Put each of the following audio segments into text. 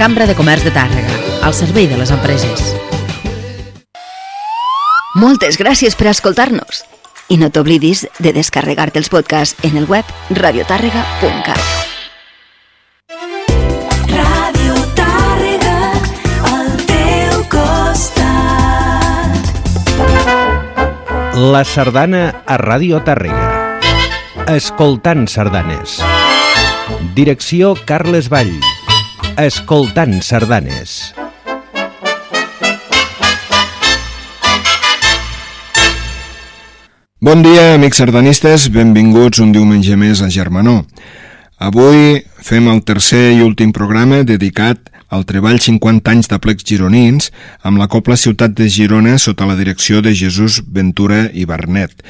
Cambra de Comerç de Tàrrega, al servei de les empreses. Moltes gràcies per escoltar-nos. I no t'oblidis de descarregar-te els podcasts en el web radiotàrrega.cat. Ràdio Tàrrega, al teu costat. La sardana a Ràdio Tàrrega. Escoltant sardanes. Direcció Carles Vall. Escoltant sardanes. Bon dia, amics sardanistes, benvinguts un diumenge més a Germanó. Avui fem el tercer i últim programa dedicat al treball 50 anys d'aplecs gironins amb la Copla Ciutat de Girona sota la direcció de Jesús Ventura i Barnet.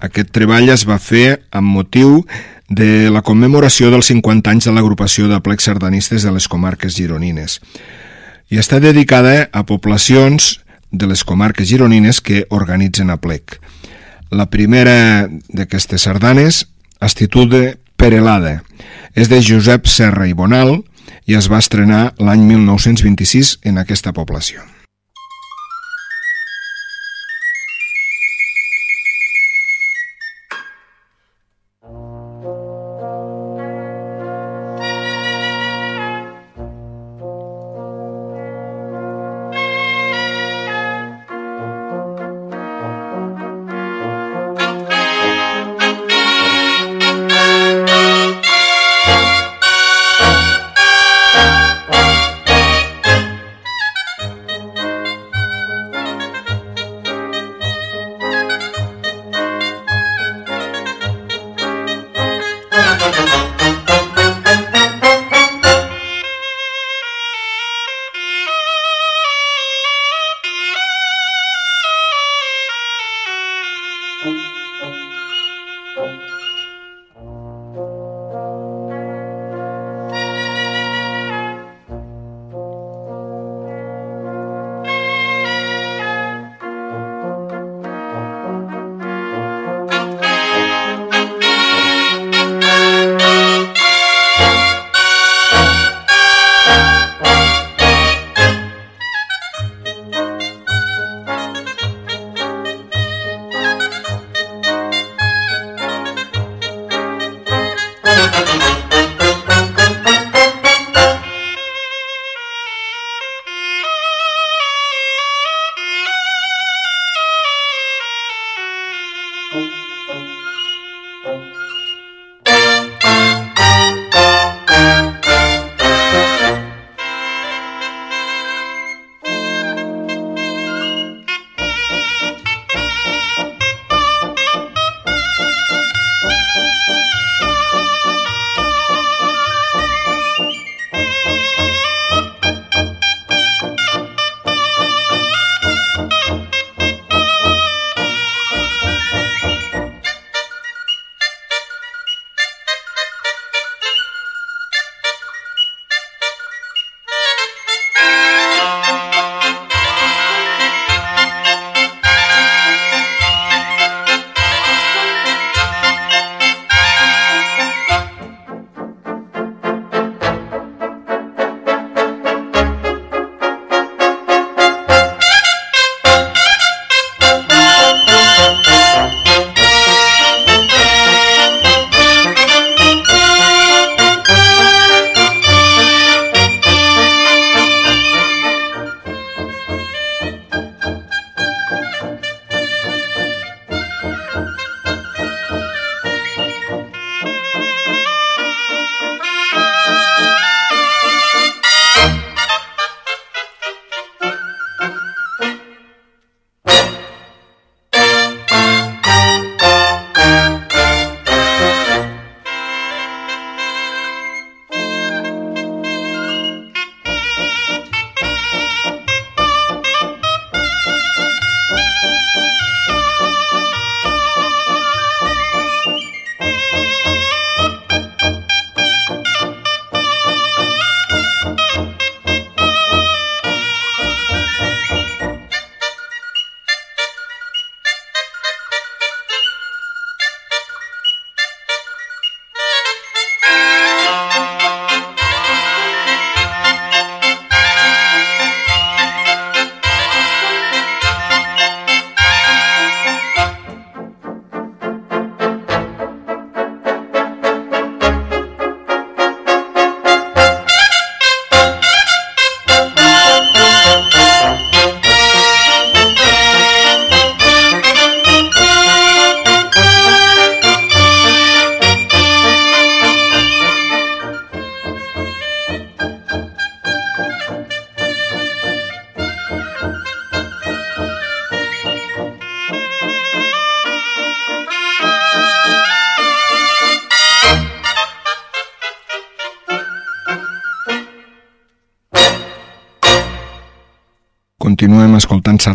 Aquest treball es va fer amb motiu de la commemoració dels 50 anys de l'agrupació d'aplecs sardanistes de les comarques gironines i està dedicada a poblacions de les comarques gironines que organitzen aplec. La primera d'aquestes sardanes es titula Perelada. És de Josep Serra i Bonal i es va estrenar l'any 1926 en aquesta població.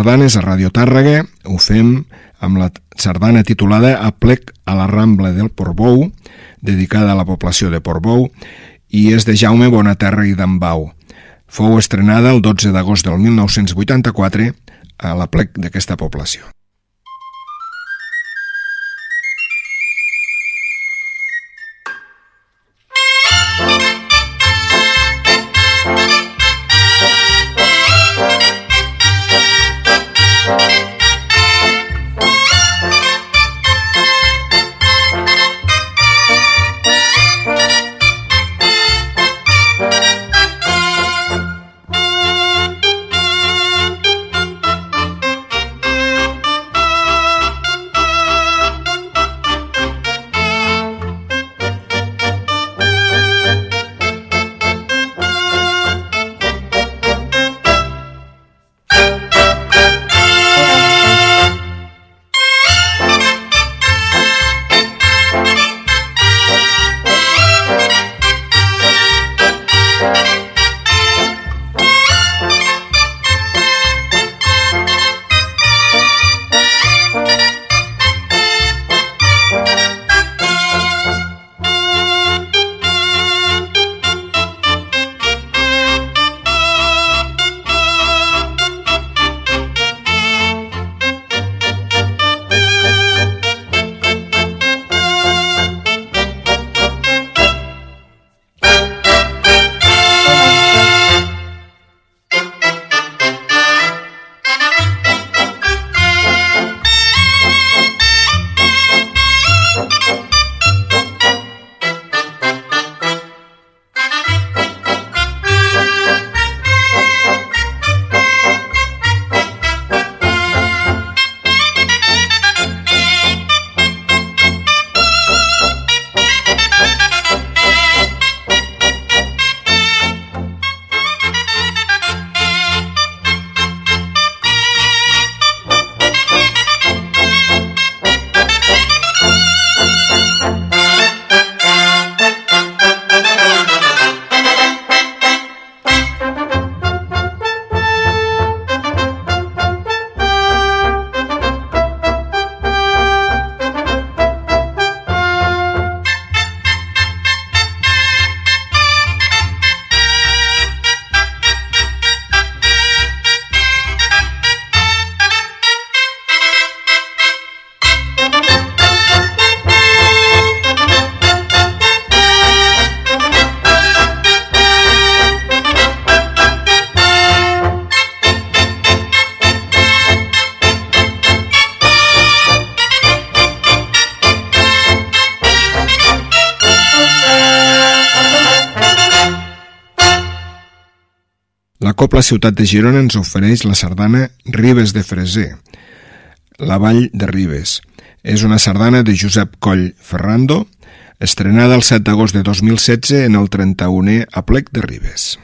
Sardanes a Radio Tàrrega. Ho fem amb la sardana titulada A plec a la Rambla del Portbou, dedicada a la població de Portbou, i és de Jaume Bonaterra i d'Ambau. Fou estrenada el 12 d'agost del 1984 a la plec d'aquesta població. Copla Ciutat de Girona ens ofereix la sardana Ribes de Freser, la vall de Ribes. És una sardana de Josep Coll Ferrando, estrenada el 7 d'agost de 2016 en el 31è aplec de Ribes.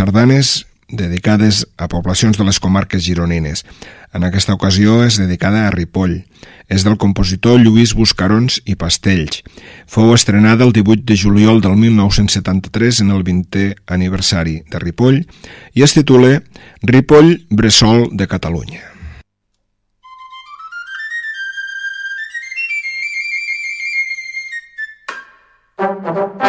Sardanes dedicades a poblacions de les comarques gironines. En aquesta ocasió és dedicada a Ripoll. És del compositor Lluís Buscarons i Pastells. Fou estrenada el 18 de juliol del 1973 en el 20è aniversari de Ripoll i es titula Ripoll Bressol de Catalunya. Escoltem una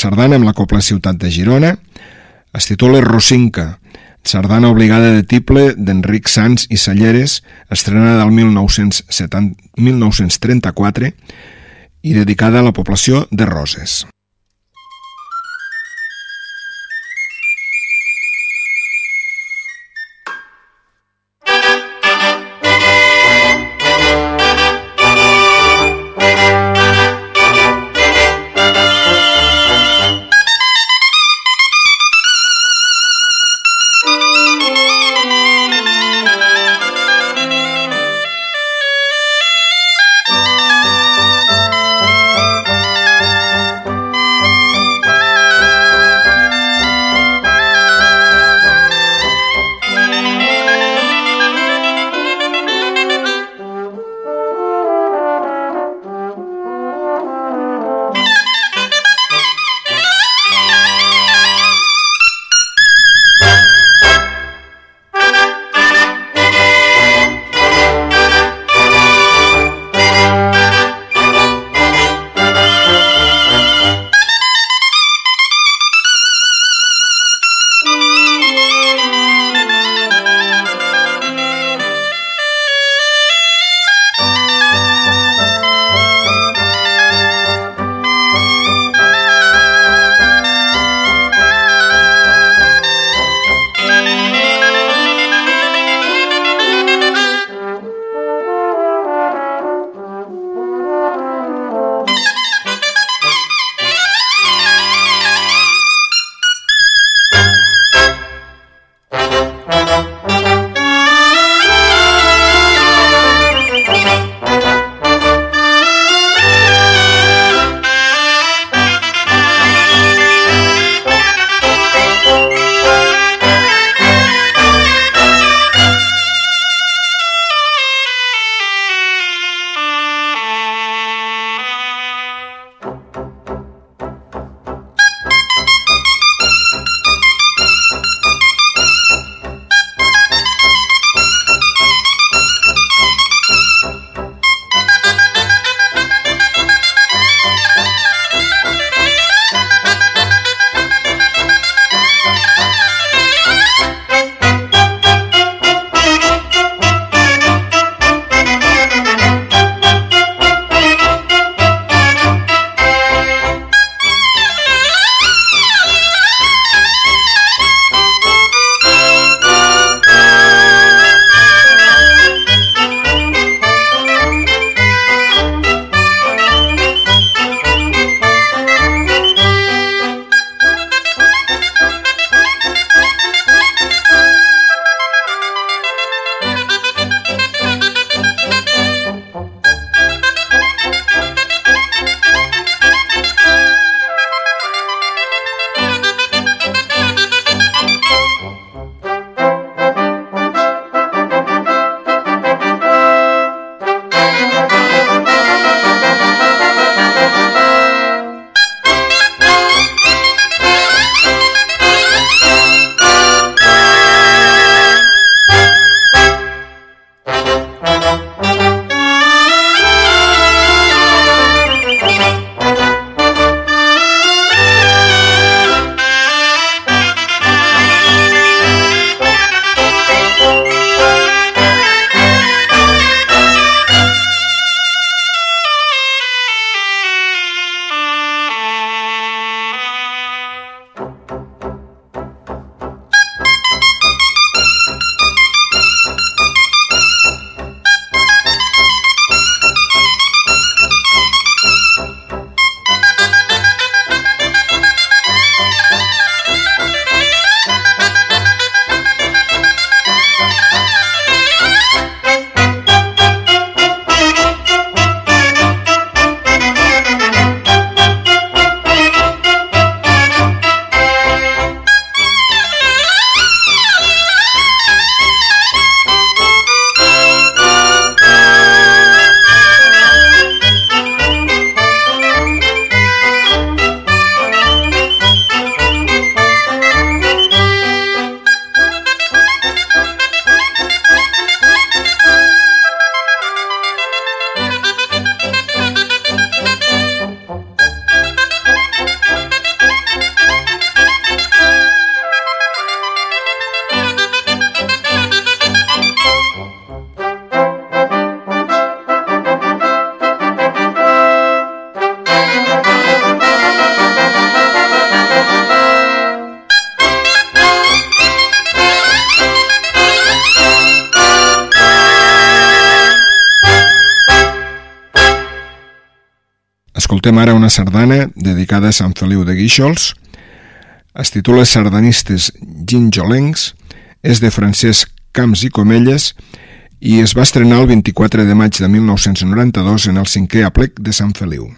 sardana amb la Copla Ciutat de Girona. Es titula Rosinca, sardana obligada de tiple d'Enric Sans i Salleres, estrenada el 1970, 1934 i dedicada a la població de Roses. Escoltem ara una sardana dedicada a Sant Feliu de Guíxols. Es titula Sardanistes ginjolencs, és de Francesc Camps i Comelles i es va estrenar el 24 de maig de 1992 en el cinquè aplec de Sant Feliu.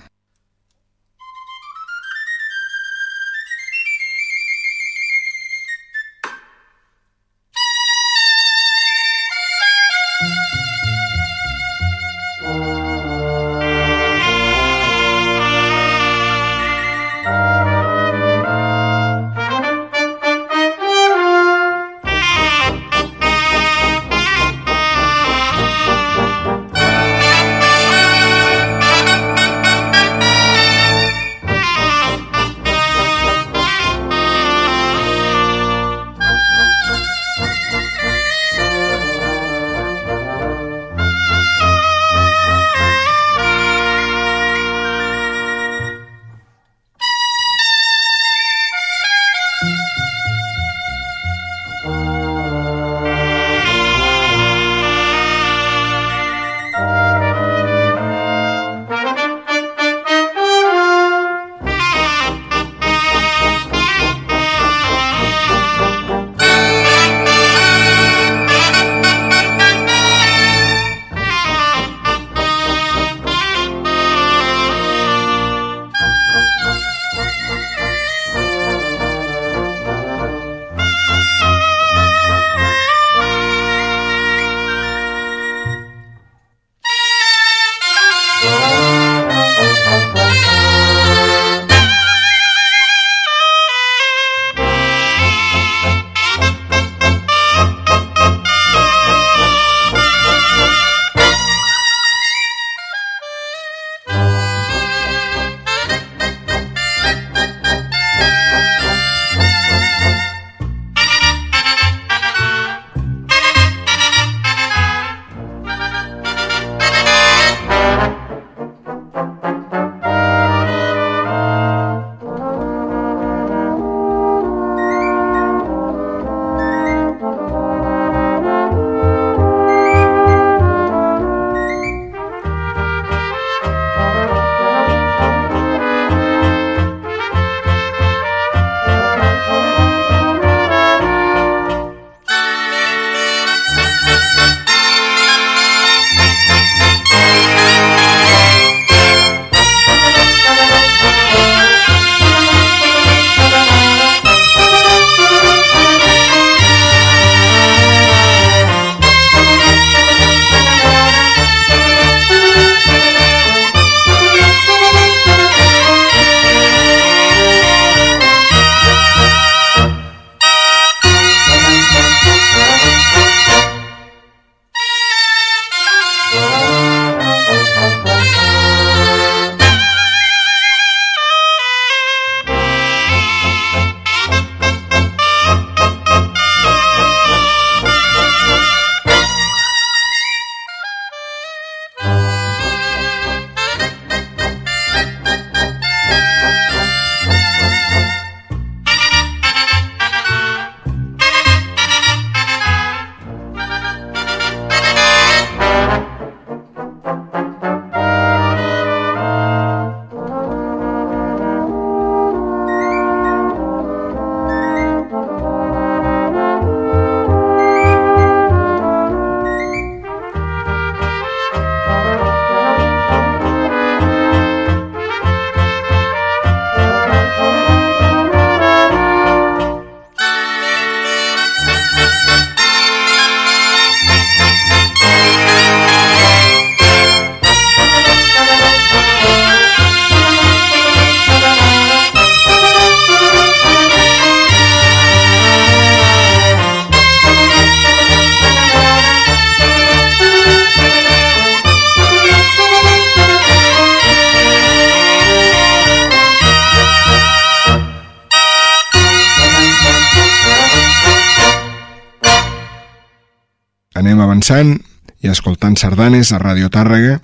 Sardanes a Radio Tàrrega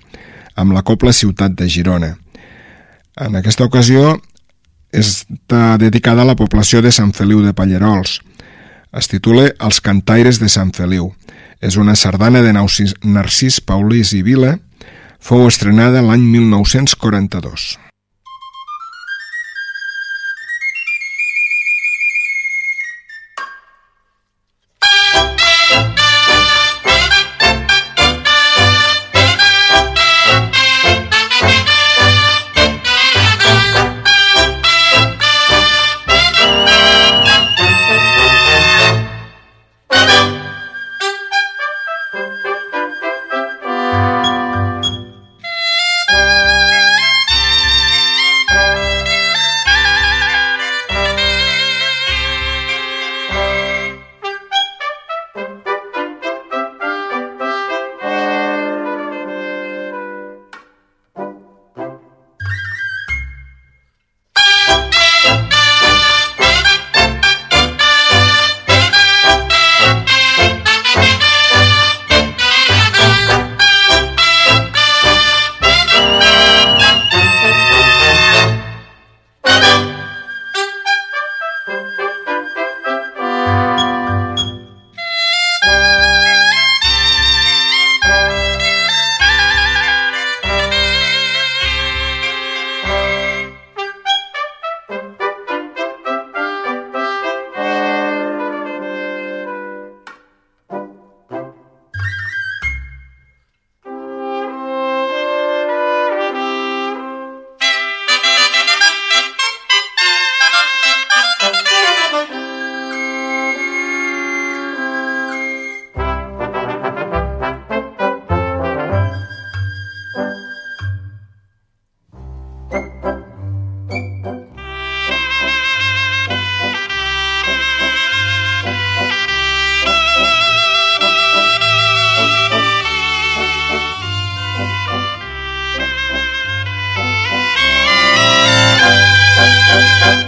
amb la Copla Ciutat de Girona. En aquesta ocasió està dedicada a la població de Sant Feliu de Pallerols. Es titula Els cantaires de Sant Feliu. És una sardana de Narcís Paulís i Vila. Fou estrenada l'any 1942. Música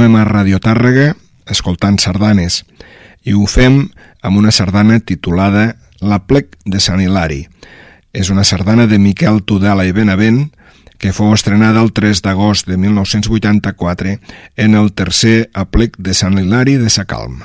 Continuem a Radio Tàrrega escoltant sardanes i ho fem amb una sardana titulada La plec de Sant Hilari. És una sardana de Miquel Tudela i Benavent que fou estrenada el 3 d'agost de 1984 en el tercer aplec de Sant Hilari de Sacalm.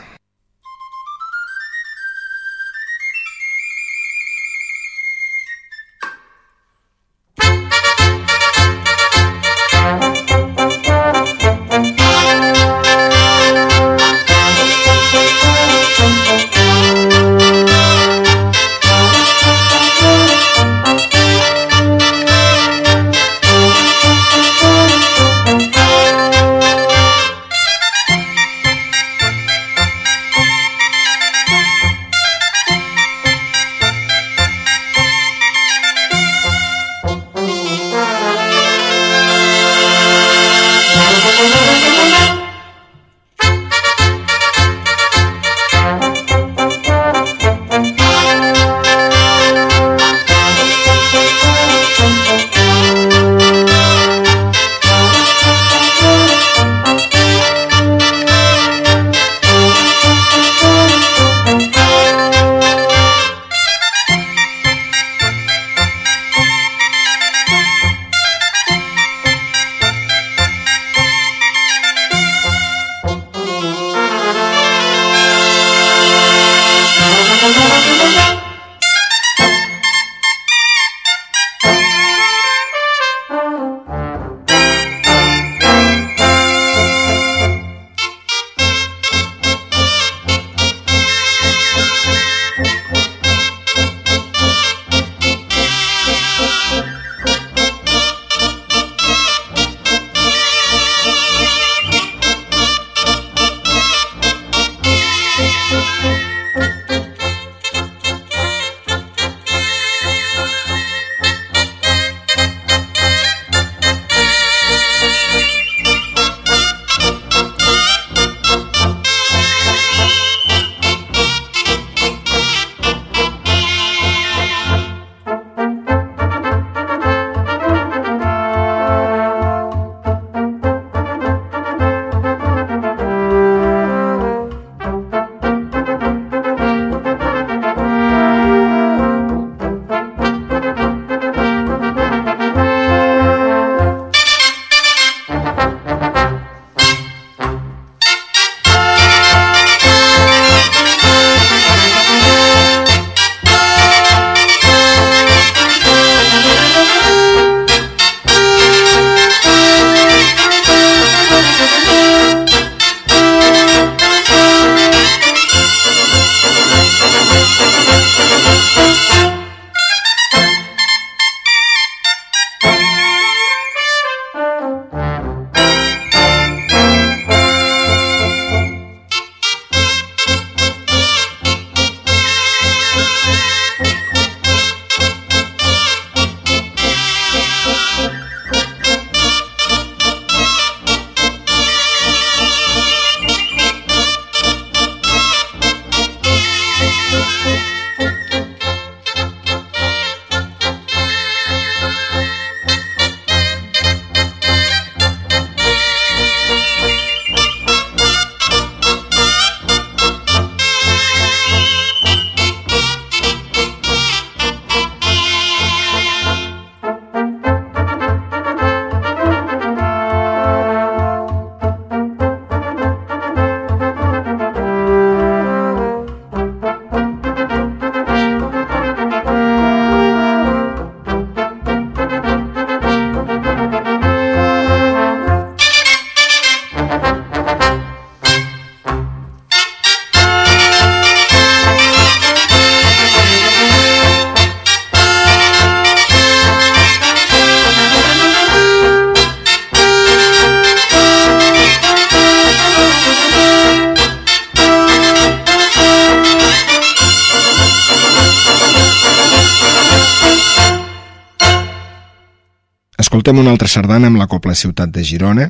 Escoltem una altra sardana amb la Copla Ciutat de Girona.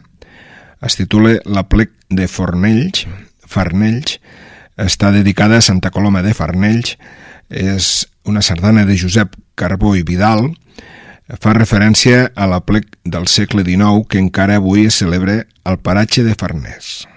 Es titula La plec de Fornells, Farnells. Està dedicada a Santa Coloma de Farnells. És una sardana de Josep Carbó i Vidal. Fa referència a la plec del segle XIX que encara avui es celebra al paratge de Farners.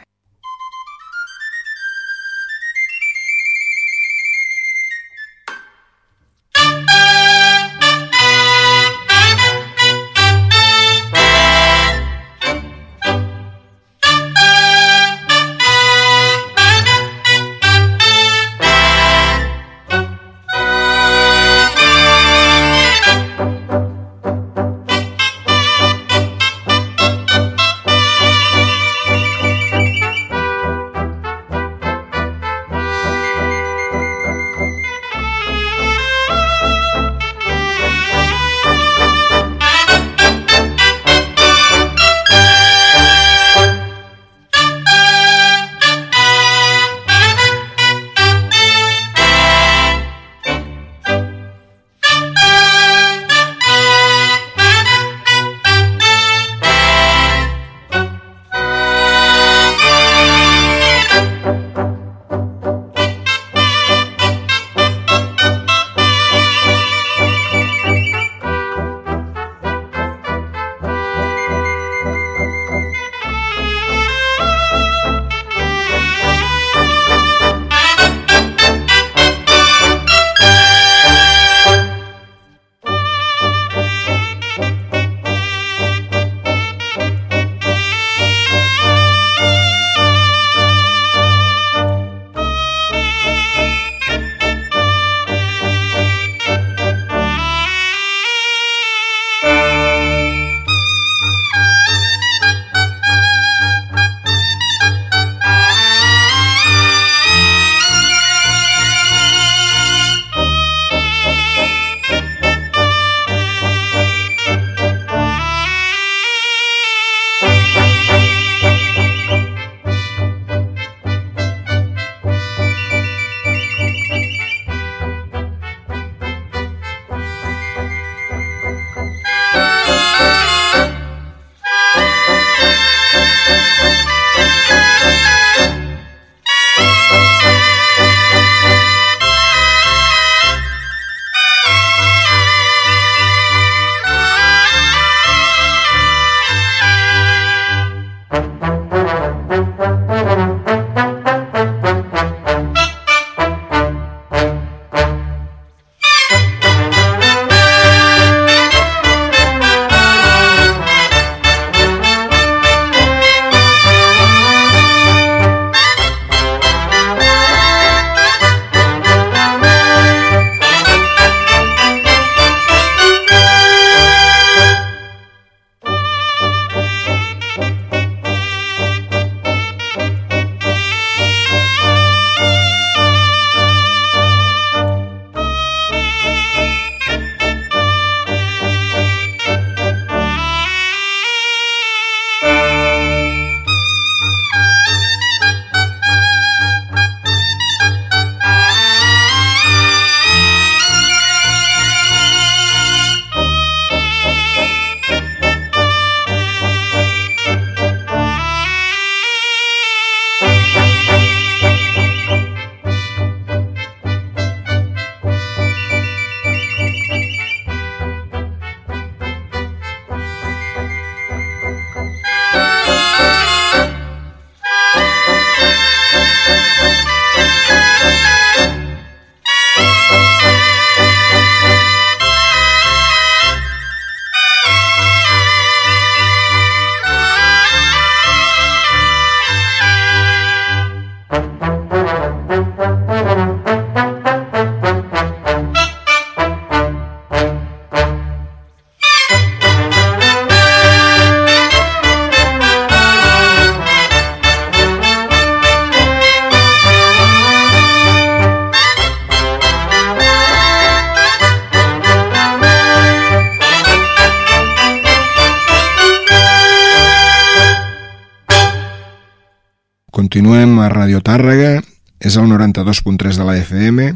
Radio Tàrrega, és el 92.3 de la FM,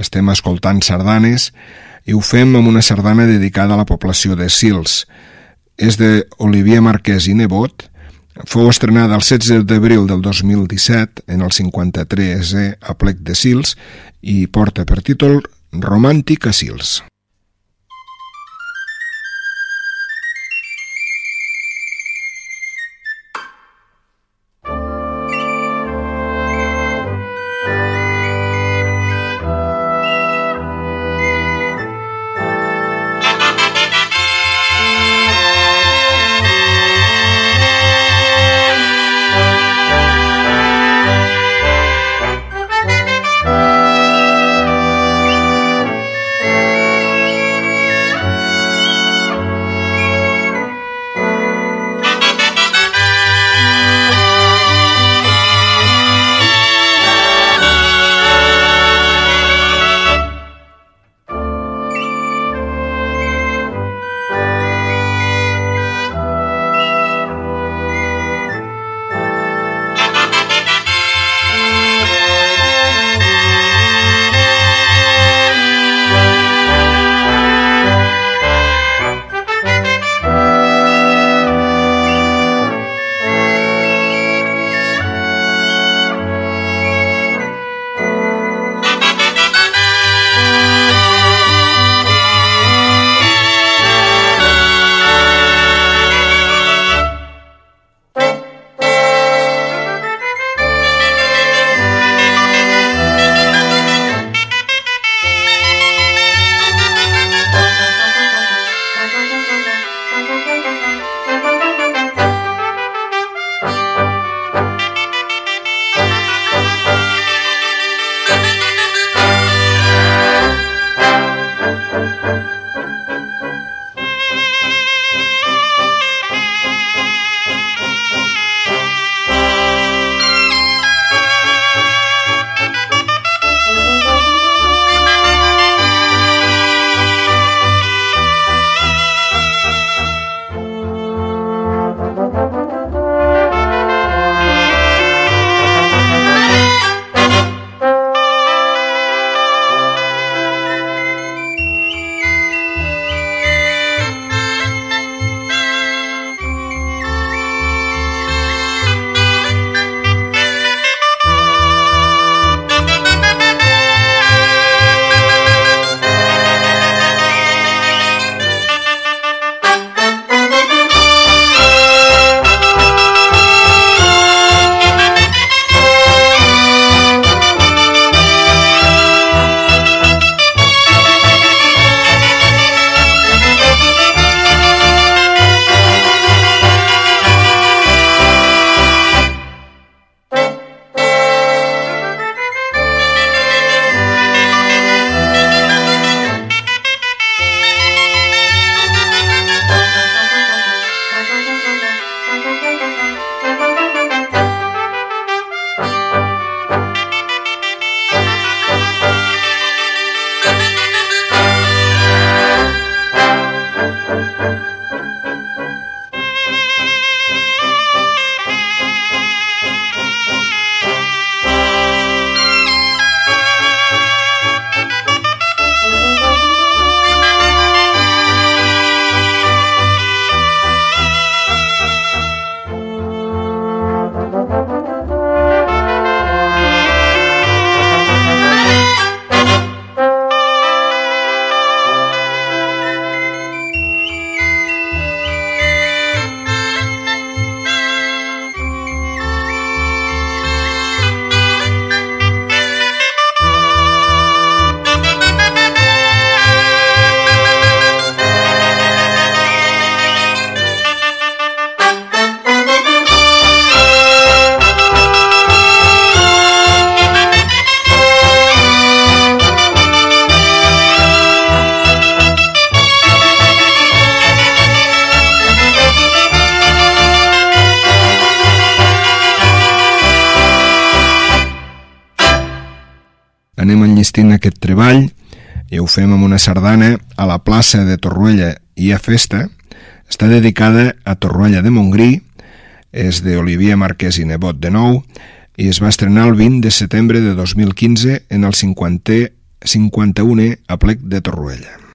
estem escoltant sardanes i ho fem amb una sardana dedicada a la població de Sils. És de Olivier Marquès i Nebot, fou estrenada el 16 d'abril del 2017 en el 53è a Plec de Sils i porta per títol Romàntic a Sils. Aquest treball i ho fem amb una sardana a la plaça de Torroella i a Festa. Està dedicada a Torroella de Montgrí, és d'Olivier Marquès i Nebot de Nou i es va estrenar el 20 de setembre de 2015 en el 50è 51è aplec de Torroella.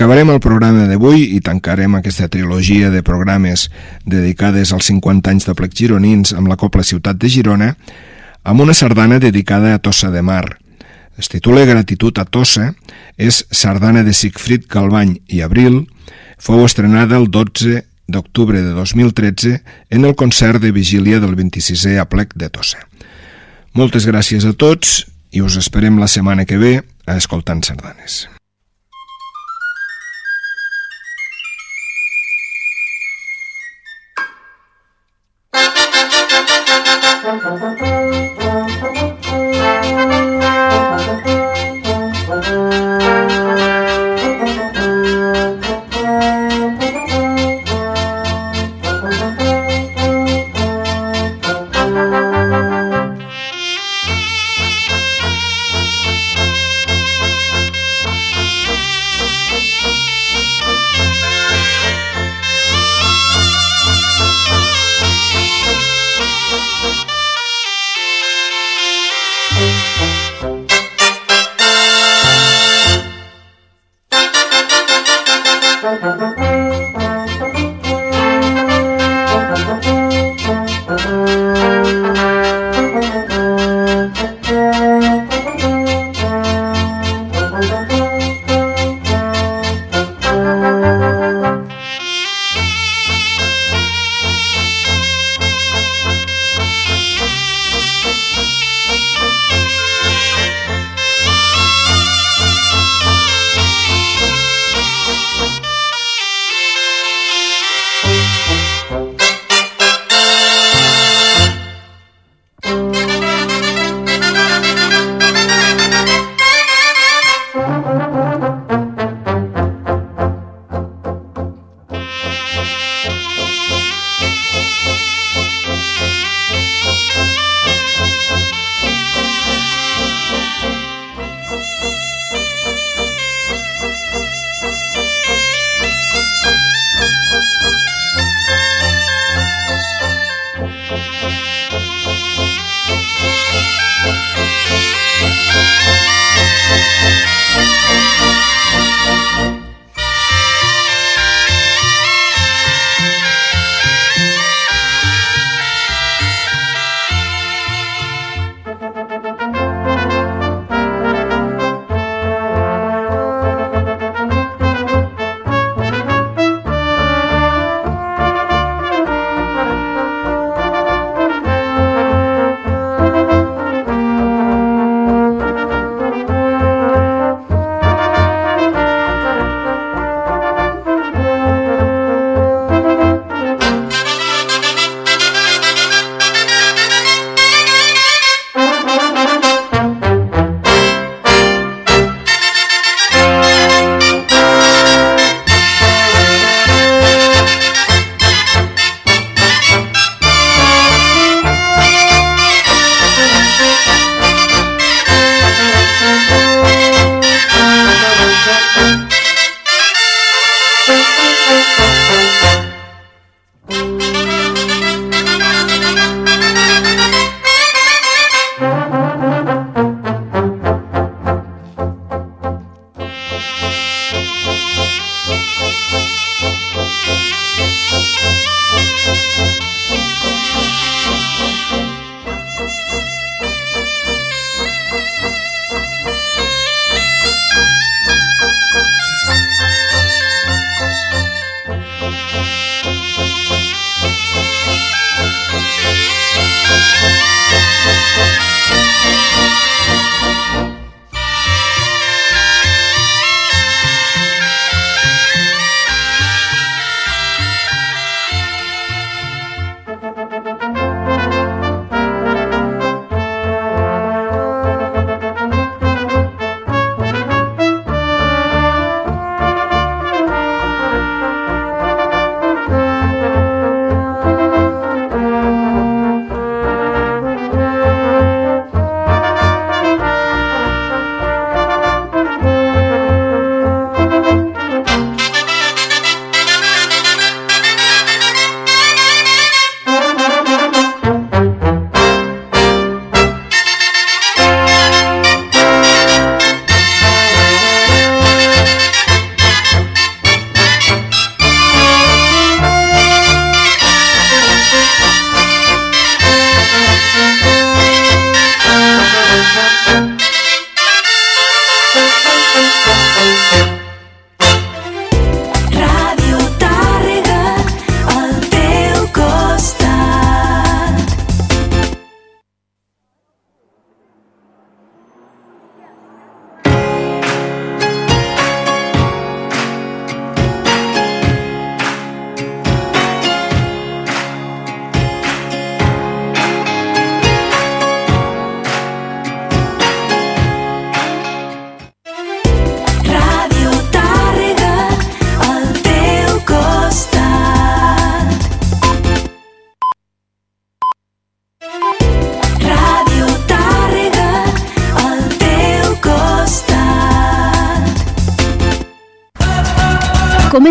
Acabarem el programa d'avui i tancarem aquesta trilogia de programes dedicades als 50 anys de plec gironins amb la Copla Ciutat de Girona amb una sardana dedicada a Tossa de Mar. Es titula Gratitud a Tossa, és sardana de Sigfrid Calvany i Abril, fou estrenada el 12 d'octubre de 2013 en el concert de vigília del 26è aplec de Tossa. Moltes gràcies a tots i us esperem la setmana que ve a Escoltant Sardanes.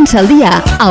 Comença el dia a